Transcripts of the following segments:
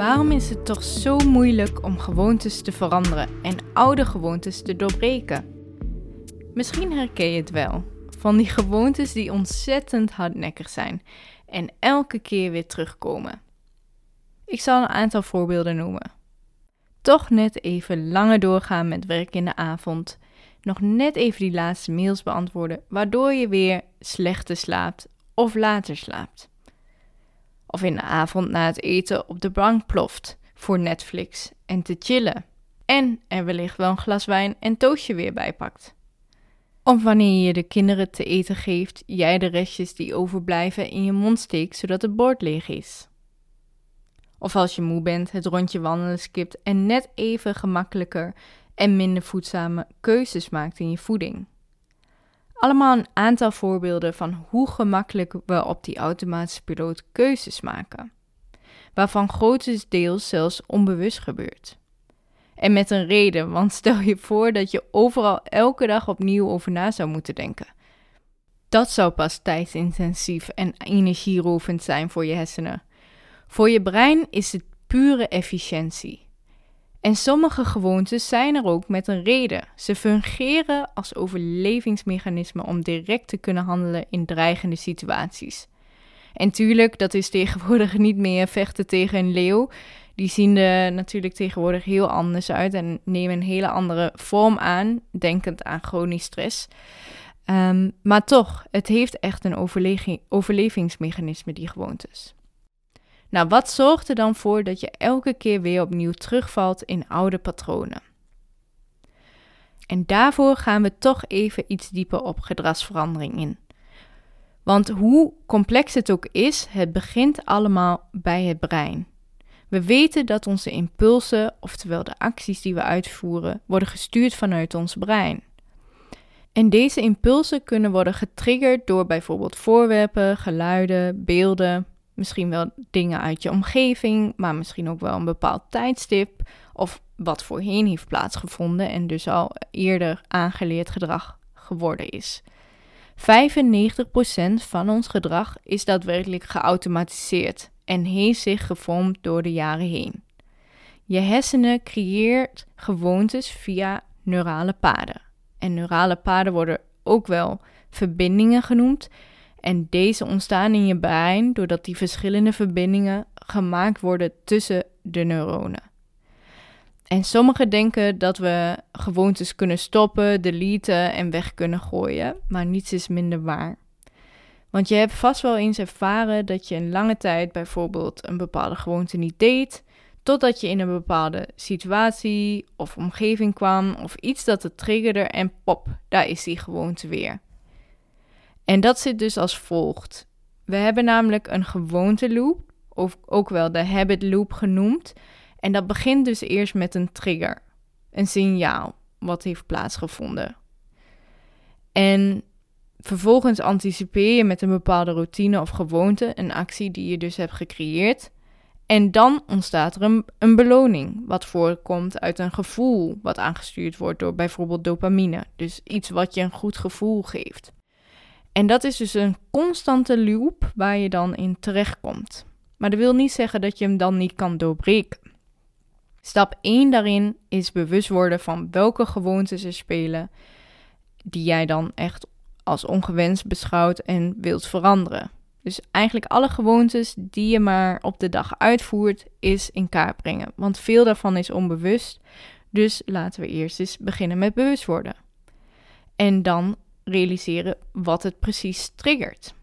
Waarom is het toch zo moeilijk om gewoontes te veranderen en oude gewoontes te doorbreken? Misschien herken je het wel, van die gewoontes die ontzettend hardnekkig zijn en elke keer weer terugkomen. Ik zal een aantal voorbeelden noemen. Toch net even langer doorgaan met werk in de avond, nog net even die laatste mails beantwoorden, waardoor je weer slechter slaapt of later slaapt of in de avond na het eten op de bank ploft voor Netflix en te chillen. En er wellicht wel een glas wijn en toastje weer bijpakt. Of wanneer je de kinderen te eten geeft, jij de restjes die overblijven in je mond steekt zodat het bord leeg is. Of als je moe bent, het rondje wandelen skipt en net even gemakkelijker en minder voedzame keuzes maakt in je voeding. Allemaal een aantal voorbeelden van hoe gemakkelijk we op die automatische piloot keuzes maken, waarvan grotendeels zelfs onbewust gebeurt. En met een reden, want stel je voor dat je overal elke dag opnieuw over na zou moeten denken. Dat zou pas tijdsintensief en energierovend zijn voor je hersenen. Voor je brein is het pure efficiëntie. En sommige gewoontes zijn er ook met een reden. Ze fungeren als overlevingsmechanisme om direct te kunnen handelen in dreigende situaties. En tuurlijk, dat is tegenwoordig niet meer vechten tegen een leeuw. Die zien er natuurlijk tegenwoordig heel anders uit en nemen een hele andere vorm aan, denkend aan chronisch stress. Um, maar toch, het heeft echt een overlevingsmechanisme, die gewoontes. Nou, wat zorgt er dan voor dat je elke keer weer opnieuw terugvalt in oude patronen? En daarvoor gaan we toch even iets dieper op gedragsverandering in. Want hoe complex het ook is, het begint allemaal bij het brein. We weten dat onze impulsen, oftewel de acties die we uitvoeren, worden gestuurd vanuit ons brein. En deze impulsen kunnen worden getriggerd door bijvoorbeeld voorwerpen, geluiden, beelden, Misschien wel dingen uit je omgeving, maar misschien ook wel een bepaald tijdstip of wat voorheen heeft plaatsgevonden en dus al eerder aangeleerd gedrag geworden is. 95% van ons gedrag is daadwerkelijk geautomatiseerd en heeft zich gevormd door de jaren heen. Je hersenen creëert gewoontes via neurale paden. En neurale paden worden ook wel verbindingen genoemd, en deze ontstaan in je brein doordat die verschillende verbindingen gemaakt worden tussen de neuronen. En sommigen denken dat we gewoontes kunnen stoppen, deleten en weg kunnen gooien, maar niets is minder waar. Want je hebt vast wel eens ervaren dat je een lange tijd bijvoorbeeld een bepaalde gewoonte niet deed, totdat je in een bepaalde situatie of omgeving kwam of iets dat het triggerde en pop, daar is die gewoonte weer. En dat zit dus als volgt. We hebben namelijk een gewoonte loop, of ook wel de habit loop genoemd. En dat begint dus eerst met een trigger, een signaal wat heeft plaatsgevonden. En vervolgens anticipeer je met een bepaalde routine of gewoonte een actie die je dus hebt gecreëerd. En dan ontstaat er een, een, beloning, wat voorkomt uit een gevoel wat aangestuurd wordt door bijvoorbeeld dopamine. Dus iets wat je een goed gevoel geeft. En dat is dus een constante loop waar je dan in terechtkomt. Maar dat wil niet zeggen dat je hem dan niet kan doorbreken. Stap 1 daarin is bewust worden van welke gewoontes er spelen die jij dan echt als ongewenst beschouwt en wilt veranderen. Dus eigenlijk alle gewoontes die je maar op de dag uitvoert, is in kaart brengen. Want veel daarvan is onbewust. Dus laten we eerst eens beginnen met bewust worden. En dan realiseren wat het precies triggert.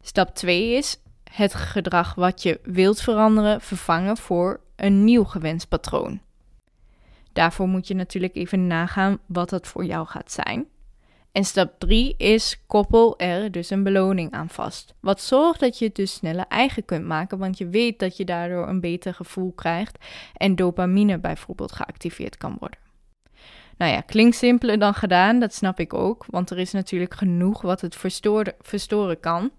Stap 2 is het gedrag wat je wilt veranderen vervangen voor een nieuw gewenst patroon. Daarvoor moet je natuurlijk even nagaan wat dat voor jou gaat zijn. En stap 3 is koppel er dus een beloning aan vast. Wat zorgt dat je het dus sneller eigen kunt maken, want je weet dat je daardoor een beter gevoel krijgt en dopamine bijvoorbeeld geactiveerd kan worden. Nou ja, klinkt simpeler dan gedaan, dat snap ik ook. Want er is natuurlijk genoeg wat het verstoren, kan.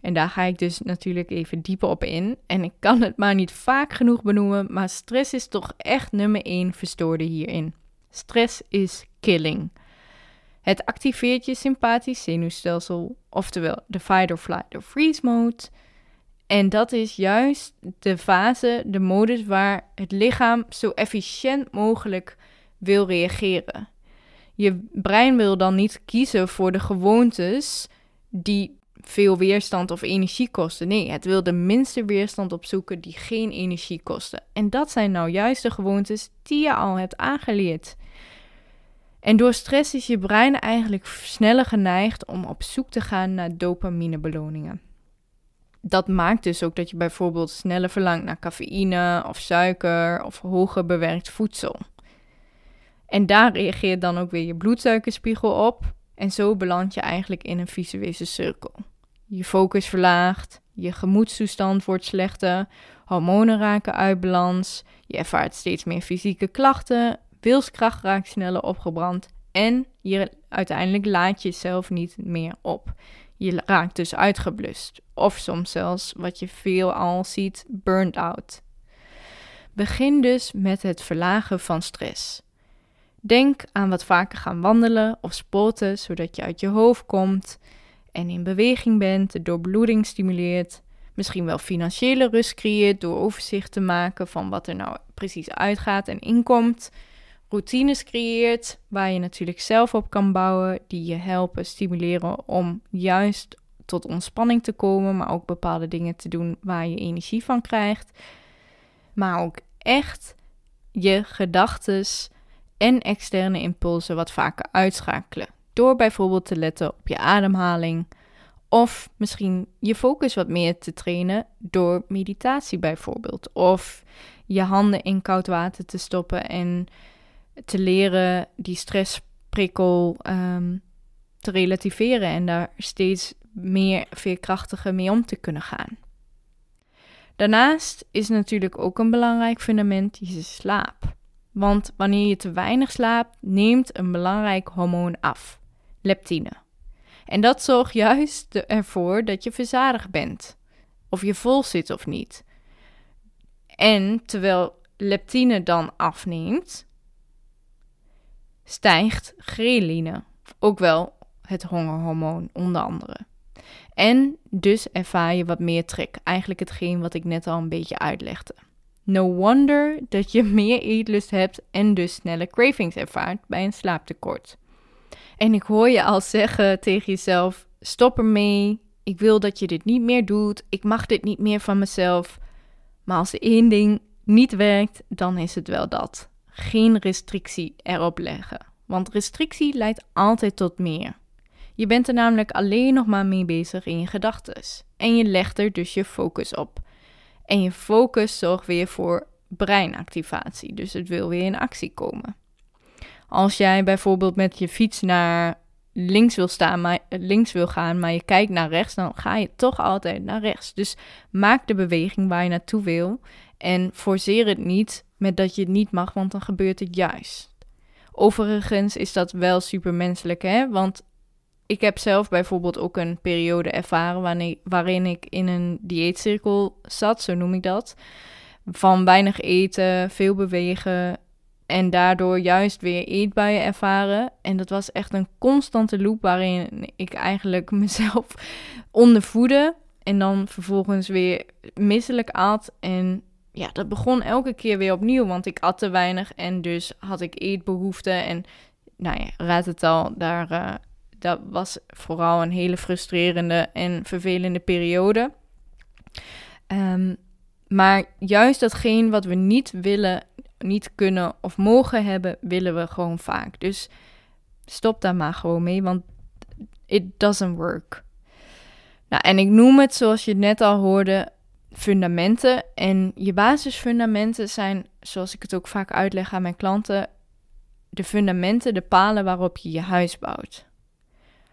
En daar ga ik dus natuurlijk even dieper op in. En ik kan het maar niet vaak genoeg benoemen, maar stress is toch echt nummer één verstoorde hierin. Stress is killing. Het activeert je sympathisch zenuwstelsel, oftewel de fight or flight or freeze mode. En dat is juist de fase, de modus waar het lichaam zo efficiënt mogelijk wil reageren. Je brein wil dan niet kiezen voor de gewoontes die veel weerstand of energie kosten. Nee, het wil de minste weerstand opzoeken die geen energie kosten. En dat zijn nou juist de gewoontes die je al hebt aangeleerd. En door stress is je brein eigenlijk sneller geneigd om op zoek te gaan naar dopaminebeloningen. Dat maakt dus ook dat je bijvoorbeeld sneller verlangt naar cafeïne of suiker of hoger bewerkt voedsel. En daar reageert dan ook weer je bloedsuikerspiegel op. En zo beland je eigenlijk in een visuele cirkel. Je focus verlaagt, je gemoedstoestand wordt slechter, hormonen raken uit balans, je ervaart steeds meer fysieke klachten, wilskracht raakt sneller opgebrand en je uiteindelijk laat jezelf niet meer op. Je raakt dus uitgeblust of soms zelfs wat je veel al ziet, burned out. Begin dus met het verlagen van stress. Denk aan wat vaker gaan wandelen of sporten, zodat je uit je hoofd komt en in beweging bent, de doorbloeding stimuleert. Misschien wel financiële rust creëert door overzicht te maken van wat er nou precies uitgaat en inkomt. Routines creëert waar je natuurlijk zelf op kan bouwen, die je helpen, stimuleren om juist tot ontspanning te komen, maar ook bepaalde dingen te doen waar je energie van krijgt. Maar ook echt je gedachtes en externe impulsen wat vaker uitschakelen. Door bijvoorbeeld te letten op je ademhaling. Of misschien je focus wat meer te trainen door meditatie bijvoorbeeld. Of je handen in koud water te stoppen en te leren die stressprikkel um, te relativeren en daar steeds meer veerkrachtiger mee om te kunnen gaan. Daarnaast is natuurlijk ook een belangrijk fundament je slaap. Want wanneer je te weinig slaapt, neemt een belangrijk hormoon af, leptine. En dat zorgt juist ervoor dat je verzadigd bent, of je vol zit of niet. En terwijl leptine dan afneemt, stijgt ghreline, ook wel het hongerhormoon onder andere. En dus ervaar je wat meer trek, eigenlijk hetgeen wat ik net al een beetje uitlegde. No wonder dat je meer eetlust hebt en dus snelle cravings ervaart bij een slaaptekort. En ik hoor je al zeggen tegen jezelf: stop ermee. Ik wil dat je dit niet meer doet. Ik mag dit niet meer van mezelf. Maar als één ding niet werkt, dan is het wel dat. Geen restrictie erop leggen. Want restrictie leidt altijd tot meer. Je bent er namelijk alleen nog maar mee bezig in je gedachten. En je legt er dus je focus op. En je focus zorgt weer voor breinactivatie. Dus het wil weer in actie komen. Als jij bijvoorbeeld met je fiets naar links wil staan, maar links wil gaan, maar je kijkt naar rechts, dan ga je toch altijd naar rechts. Dus maak de beweging waar je naartoe wil en forceer het niet met dat je het niet mag, want dan gebeurt het juist. Overigens is dat wel supermenselijk, hè? Want ik heb zelf bijvoorbeeld ook een periode ervaren waarin, ik in een dieetcirkel zat, zo noem ik dat. Van weinig eten, veel bewegen en daardoor juist weer eetbuien ervaren. En dat was echt een constante loop waarin ik eigenlijk mezelf ondervoedde. En dan vervolgens weer misselijk at. En ja, dat begon elke keer weer opnieuw, want ik at te weinig en dus had ik eetbehoeften. En nou ja, raad het al, daar, uh, dat was vooral een hele frustrerende en vervelende periode. Um, maar juist datgene wat we niet willen, niet kunnen of mogen hebben, willen we gewoon vaak. Dus stop daar maar gewoon mee, want it doesn't work. Nou, en ik noem het zoals je net al hoorde, fundamenten. En je basisfundamenten zijn, zoals ik het ook vaak uitleg aan mijn klanten, de fundamenten, de palen waarop je je huis bouwt.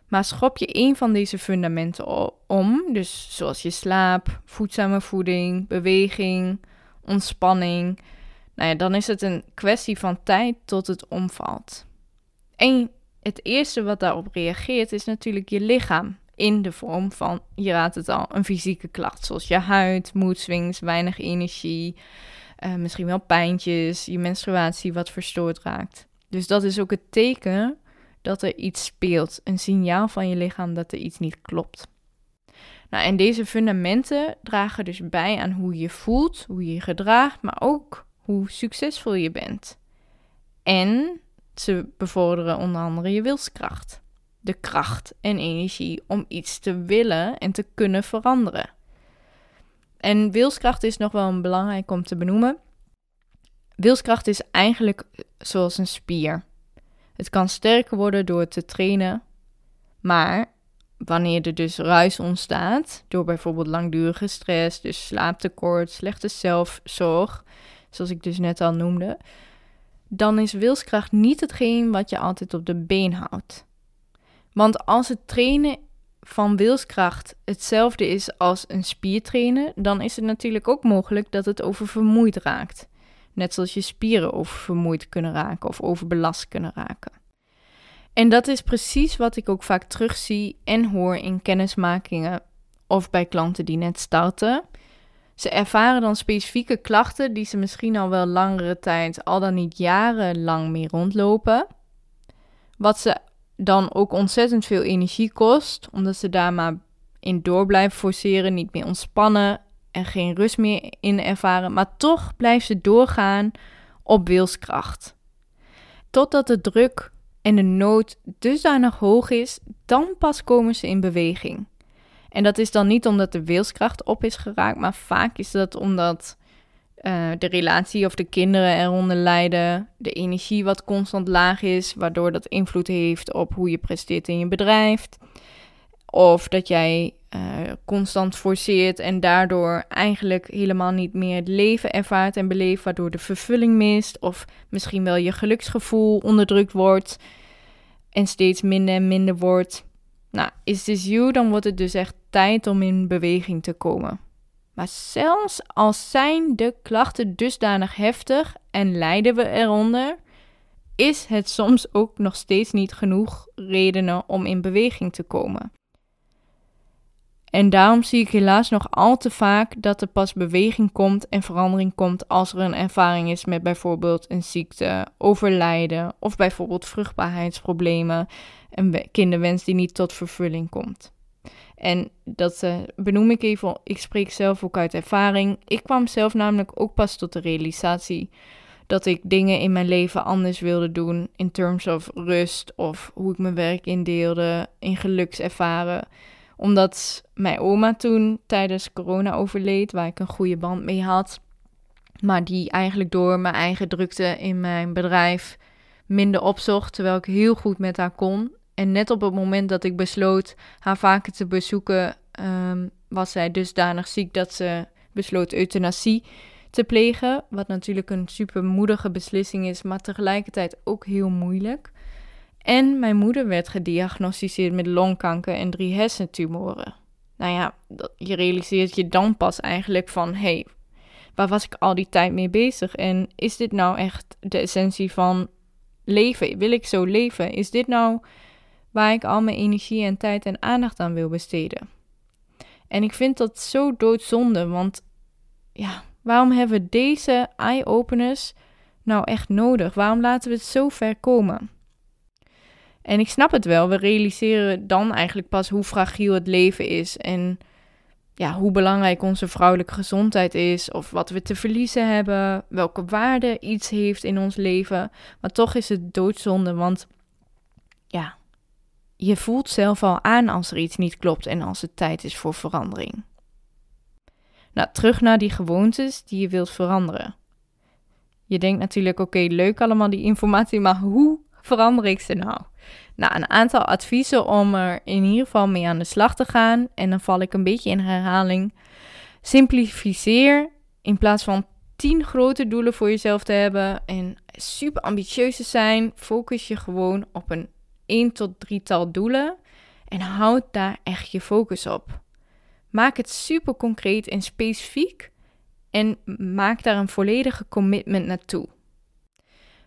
Maar schop je een van deze fundamenten om, dus zoals je slaap, voedzame voeding, beweging, ontspanning, nou ja, dan is het een kwestie van tijd tot het omvalt. En het eerste wat daarop reageert is natuurlijk je lichaam. In de vorm van, je raadt het al, een fysieke klacht. Zoals je huid, moedswings, weinig energie, uh, misschien wel pijntjes, je menstruatie wat verstoord raakt. Dus dat is ook het teken dat er iets speelt. Een signaal van je lichaam dat er iets niet klopt. Nou, en deze fundamenten dragen dus bij aan hoe je voelt, hoe je je gedraagt, maar ook hoe succesvol je bent. En ze bevorderen onder andere je wilskracht. De kracht en energie om iets te willen en te kunnen veranderen. En wilskracht is nog wel belangrijk om te benoemen. Wilskracht is eigenlijk zoals een spier. Het kan sterker worden door te trainen, maar wanneer er dus ruis ontstaat, door bijvoorbeeld langdurige stress, dus slaaptekort, slechte zelfzorg, zoals ik dus net al noemde, dan is wilskracht niet hetgeen wat je altijd op de been houdt. Want als het trainen van wilskracht hetzelfde is als een spiertrainen, dan is het natuurlijk ook mogelijk dat het oververmoeid raakt. Net zoals je spieren oververmoeid kunnen raken of overbelast kunnen raken. En dat is precies wat ik ook vaak terugzie en hoor in kennismakingen of bij klanten die net starten. Ze ervaren dan specifieke klachten die ze misschien al wel langere tijd, al dan niet jarenlang mee rondlopen. Wat ze dan ook ontzettend veel energie kost, omdat ze daar maar in door blijven forceren, niet meer ontspannen en geen rust meer in ervaren. Maar toch blijven ze doorgaan op wilskracht. Totdat de druk en de nood dusdanig hoog is, dan pas komen ze in beweging. En dat is dan niet omdat de wilskracht op is geraakt, maar vaak is dat omdat uh, de relatie of de kinderen eronder lijden, de energie wat constant laag is, waardoor dat invloed heeft op hoe je presteert in je bedrijf. Of dat jij uh, constant forceert en daardoor eigenlijk helemaal niet meer het leven ervaart en beleeft, waardoor de vervulling mist. Of misschien wel je geluksgevoel onderdrukt wordt en steeds minder en minder wordt. Nou, is this you, dan wordt het dus echt tijd om in beweging te komen. Maar zelfs als zijn de klachten dusdanig heftig en lijden we eronder, is het soms ook nog steeds niet genoeg redenen om in beweging te komen. En daarom zie ik helaas nog al te vaak dat er pas beweging komt en verandering komt als er een ervaring is met bijvoorbeeld een ziekte, overlijden of bijvoorbeeld vruchtbaarheidsproblemen, een kinderwens die niet tot vervulling komt. En dat uh, benoem ik even, ik spreek zelf ook uit ervaring. Ik kwam zelf namelijk ook pas tot de realisatie dat ik dingen in mijn leven anders wilde doen in terms of rust of hoe ik mijn werk indeelde, in geluks ervaren omdat mijn oma toen tijdens corona overleed, waar ik een goede band mee had. Maar die eigenlijk door mijn eigen drukte in mijn bedrijf minder opzocht, terwijl ik heel goed met haar kon. En net op het moment dat ik besloot haar vaker te bezoeken, um, was zij dusdanig ziek dat ze besloot euthanasie te plegen. Wat natuurlijk een super moedige beslissing is, maar tegelijkertijd ook heel moeilijk. En mijn moeder werd gediagnosticeerd met longkanker en drie hersentumoren. Nou ja, je realiseert je dan pas eigenlijk van: hé, hey, waar was ik al die tijd mee bezig? En is dit nou echt de essentie van leven? Wil ik zo leven? Is dit nou waar ik al mijn energie en tijd en aandacht aan wil besteden? En ik vind dat zo doodzonde, want ja, waarom hebben we deze eye-openers nou echt nodig? Waarom laten we het zo ver komen? En ik snap het wel, we realiseren dan eigenlijk pas hoe fragiel het leven is en ja, hoe belangrijk onze vrouwelijke gezondheid is, of wat we te verliezen hebben, welke waarde iets heeft in ons leven. Maar toch is het doodzonde, want ja, je voelt zelf al aan als er iets niet klopt en als het tijd is voor verandering. Nou, terug naar die gewoontes die je wilt veranderen. Je denkt natuurlijk, oké, leuk allemaal die informatie, maar hoe verander ik ze nou? Nou, een aantal adviezen om er in ieder geval mee aan de slag te gaan. En dan val ik een beetje in herhaling. Simplificeer in plaats van 10 grote doelen voor jezelf te hebben en super ambitieus te zijn. Focus je gewoon op een 1 tot 3 tal doelen en houd daar echt je focus op. Maak het super concreet en specifiek en maak daar een volledige commitment naartoe.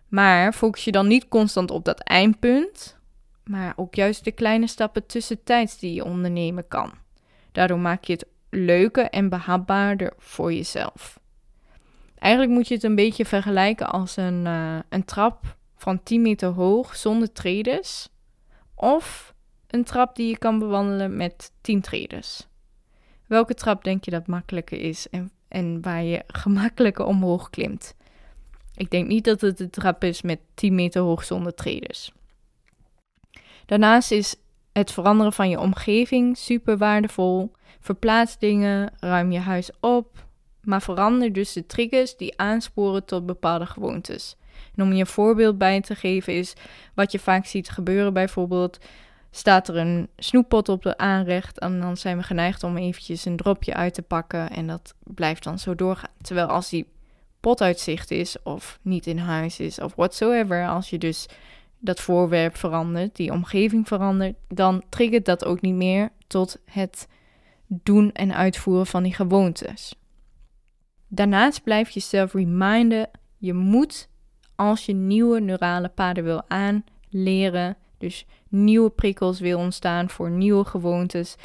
Maar focus je dan niet constant op dat eindpunt, maar ook juist de kleine stappen tussentijds die je ondernemen kan. Daardoor maak je het leuker en behapbaarder voor jezelf. Eigenlijk moet je het een beetje vergelijken als een, uh, een trap van 10 meter hoog zonder tredes. Of een trap die je kan bewandelen met 10 tredes. Welke trap denk je dat makkelijker is en, en waar je gemakkelijker omhoog klimt? Ik denk niet dat het de trap is met 10 meter hoog zonder traders. Daarnaast is het veranderen van je omgeving super waardevol. Verplaats dingen, ruim je huis op, maar verander dus de triggers die aansporen tot bepaalde gewoontes. En om je een voorbeeld bij te geven is wat je vaak ziet gebeuren bijvoorbeeld staat er een snoeppot op de aanrecht en dan zijn we geneigd om eventjes een dropje uit te pakken en dat blijft dan zo doorgaan. Terwijl als die pot uitzicht is of niet in huis is of whatsoever, als je dus dat voorwerp verandert, die omgeving verandert, dan triggert dat ook niet meer tot het doen en uitvoeren van die gewoontes. Daarnaast blijf je jezelf reminden, je moet als je nieuwe neurale paden wil aanleren, dus nieuwe prikkels wil ontstaan voor nieuwe gewoontes,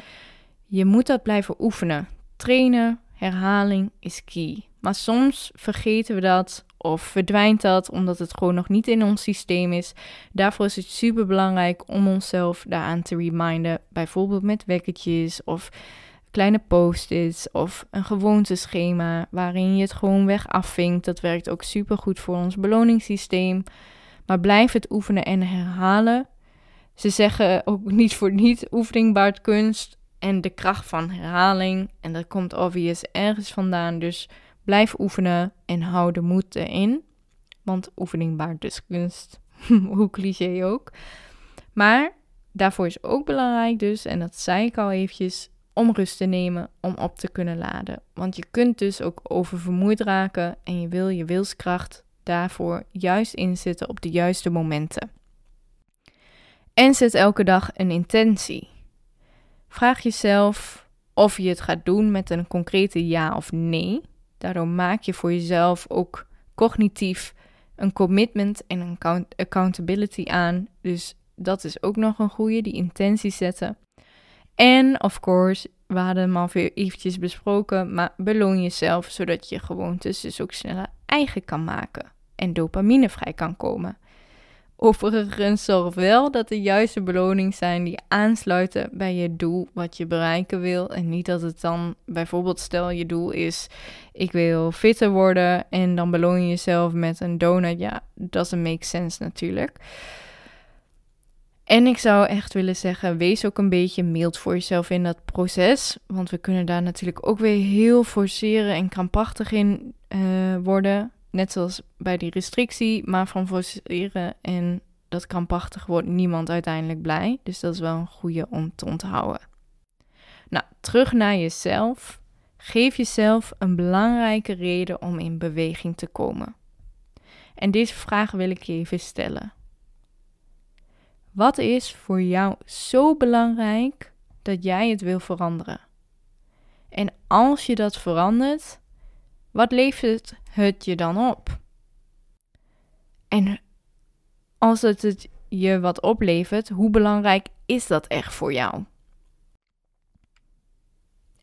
je moet dat blijven oefenen. Trainen, herhaling is key. Maar soms vergeten we dat of verdwijnt dat omdat het gewoon nog niet in ons systeem is. Daarvoor is het super belangrijk om onszelf daaraan te reminden. Bijvoorbeeld met wekkertjes of kleine post-its of een gewoonteschema waarin je het gewoon weg afvinkt. Dat werkt ook super goed voor ons beloningssysteem. Maar blijf het oefenen en herhalen. Ze zeggen ook niet voor niet oefening baart kunst en de kracht van herhaling. En dat komt obvious ergens vandaan. Dus blijf oefenen en hou de moed erin. Want oefening baart dus kunst. Hoe cliché ook. Maar daarvoor is ook belangrijk dus, en dat zei ik al eventjes, om rust te nemen om op te kunnen laden. Want je kunt dus ook oververmoeid raken en je wil je wilskracht daarvoor juist inzetten op de juiste momenten. En zet elke dag een intentie. Vraag jezelf of je het gaat doen met een concrete ja of nee. Daardoor maak je voor jezelf ook cognitief een commitment en een accountability aan. Dus dat is ook nog een goede, die intentie zetten. En of course, we hadden hem al weer eventjes besproken, maar beloon jezelf zodat je gewoontes dus ook sneller eigen kan maken en dopamine vrij kan komen. Overigens zorg wel dat de juiste beloningen zijn die aansluiten bij je doel wat je bereiken wil. En niet dat het dan bijvoorbeeld stel je doel is ik wil fitter worden en dan beloon je jezelf met een donut. Ja, doesn't make sense natuurlijk. En ik zou echt willen zeggen, wees ook een beetje mild voor jezelf in dat proces. Want we kunnen daar natuurlijk ook weer heel forceren en krampachtig in uh, worden. Net zoals bij die restrictie, maar van forceren en dat krampachtig wordt niemand uiteindelijk blij. Dus dat is wel een goede om te onthouden. Nou, terug naar jezelf. Geef jezelf een belangrijke reden om in beweging te komen. En deze vraag wil ik je even stellen. Wat is voor jou zo belangrijk dat jij het wil veranderen? En als je dat verandert, wat levert het je dan op? En als het, het je wat oplevert, hoe belangrijk is dat echt voor jou?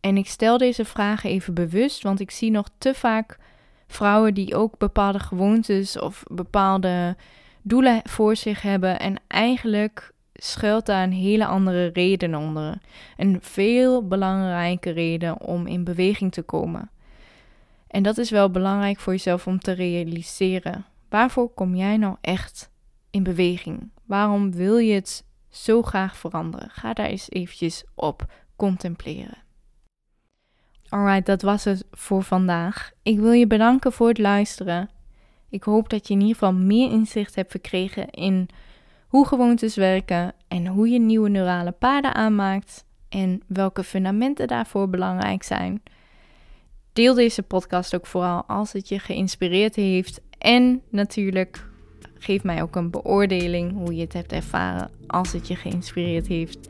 En ik stel deze vragen even bewust, want ik zie nog te vaak vrouwen die ook bepaalde gewoontes of bepaalde doelen voor zich hebben en eigenlijk schuilt daar een hele andere reden onder. Een veel belangrijke reden om in beweging te komen. En dat is wel belangrijk voor jezelf om te realiseren. Waarvoor kom jij nou echt in beweging? Waarom wil je het zo graag veranderen? Ga daar eens eventjes op contempleren. Alright, dat was het voor vandaag. Ik wil je bedanken voor het luisteren. Ik hoop dat je in ieder geval meer inzicht hebt verkregen in hoe gewoontes werken en hoe je nieuwe neurale paden aanmaakt en welke fundamenten daarvoor belangrijk zijn. Deel deze podcast ook vooral als het je geïnspireerd heeft. En natuurlijk geef mij ook een beoordeling hoe je het hebt ervaren als het je geïnspireerd heeft.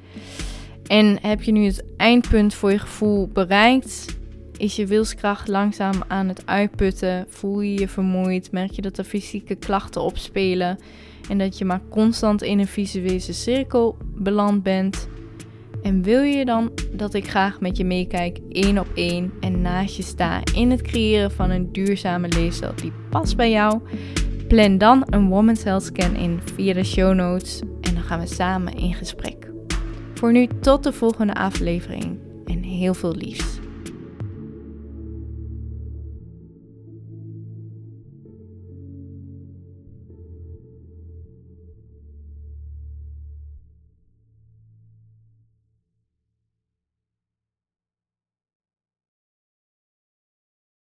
En heb je nu het eindpunt voor je gevoel bereikt? Is je wilskracht langzaam aan het uitputten? Voel je je vermoeid? Merk je dat er fysieke klachten opspelen? En dat je maar constant in een visuele cirkel beland bent? En wil je dan dat ik graag met je meekijk, één op één en naast je sta in het creëren van een duurzame leefstijl die past bij jou? Plan dan een Woman's Health Scan in via de show notes en dan gaan we samen in gesprek. Voor nu tot de volgende aflevering en heel veel liefs.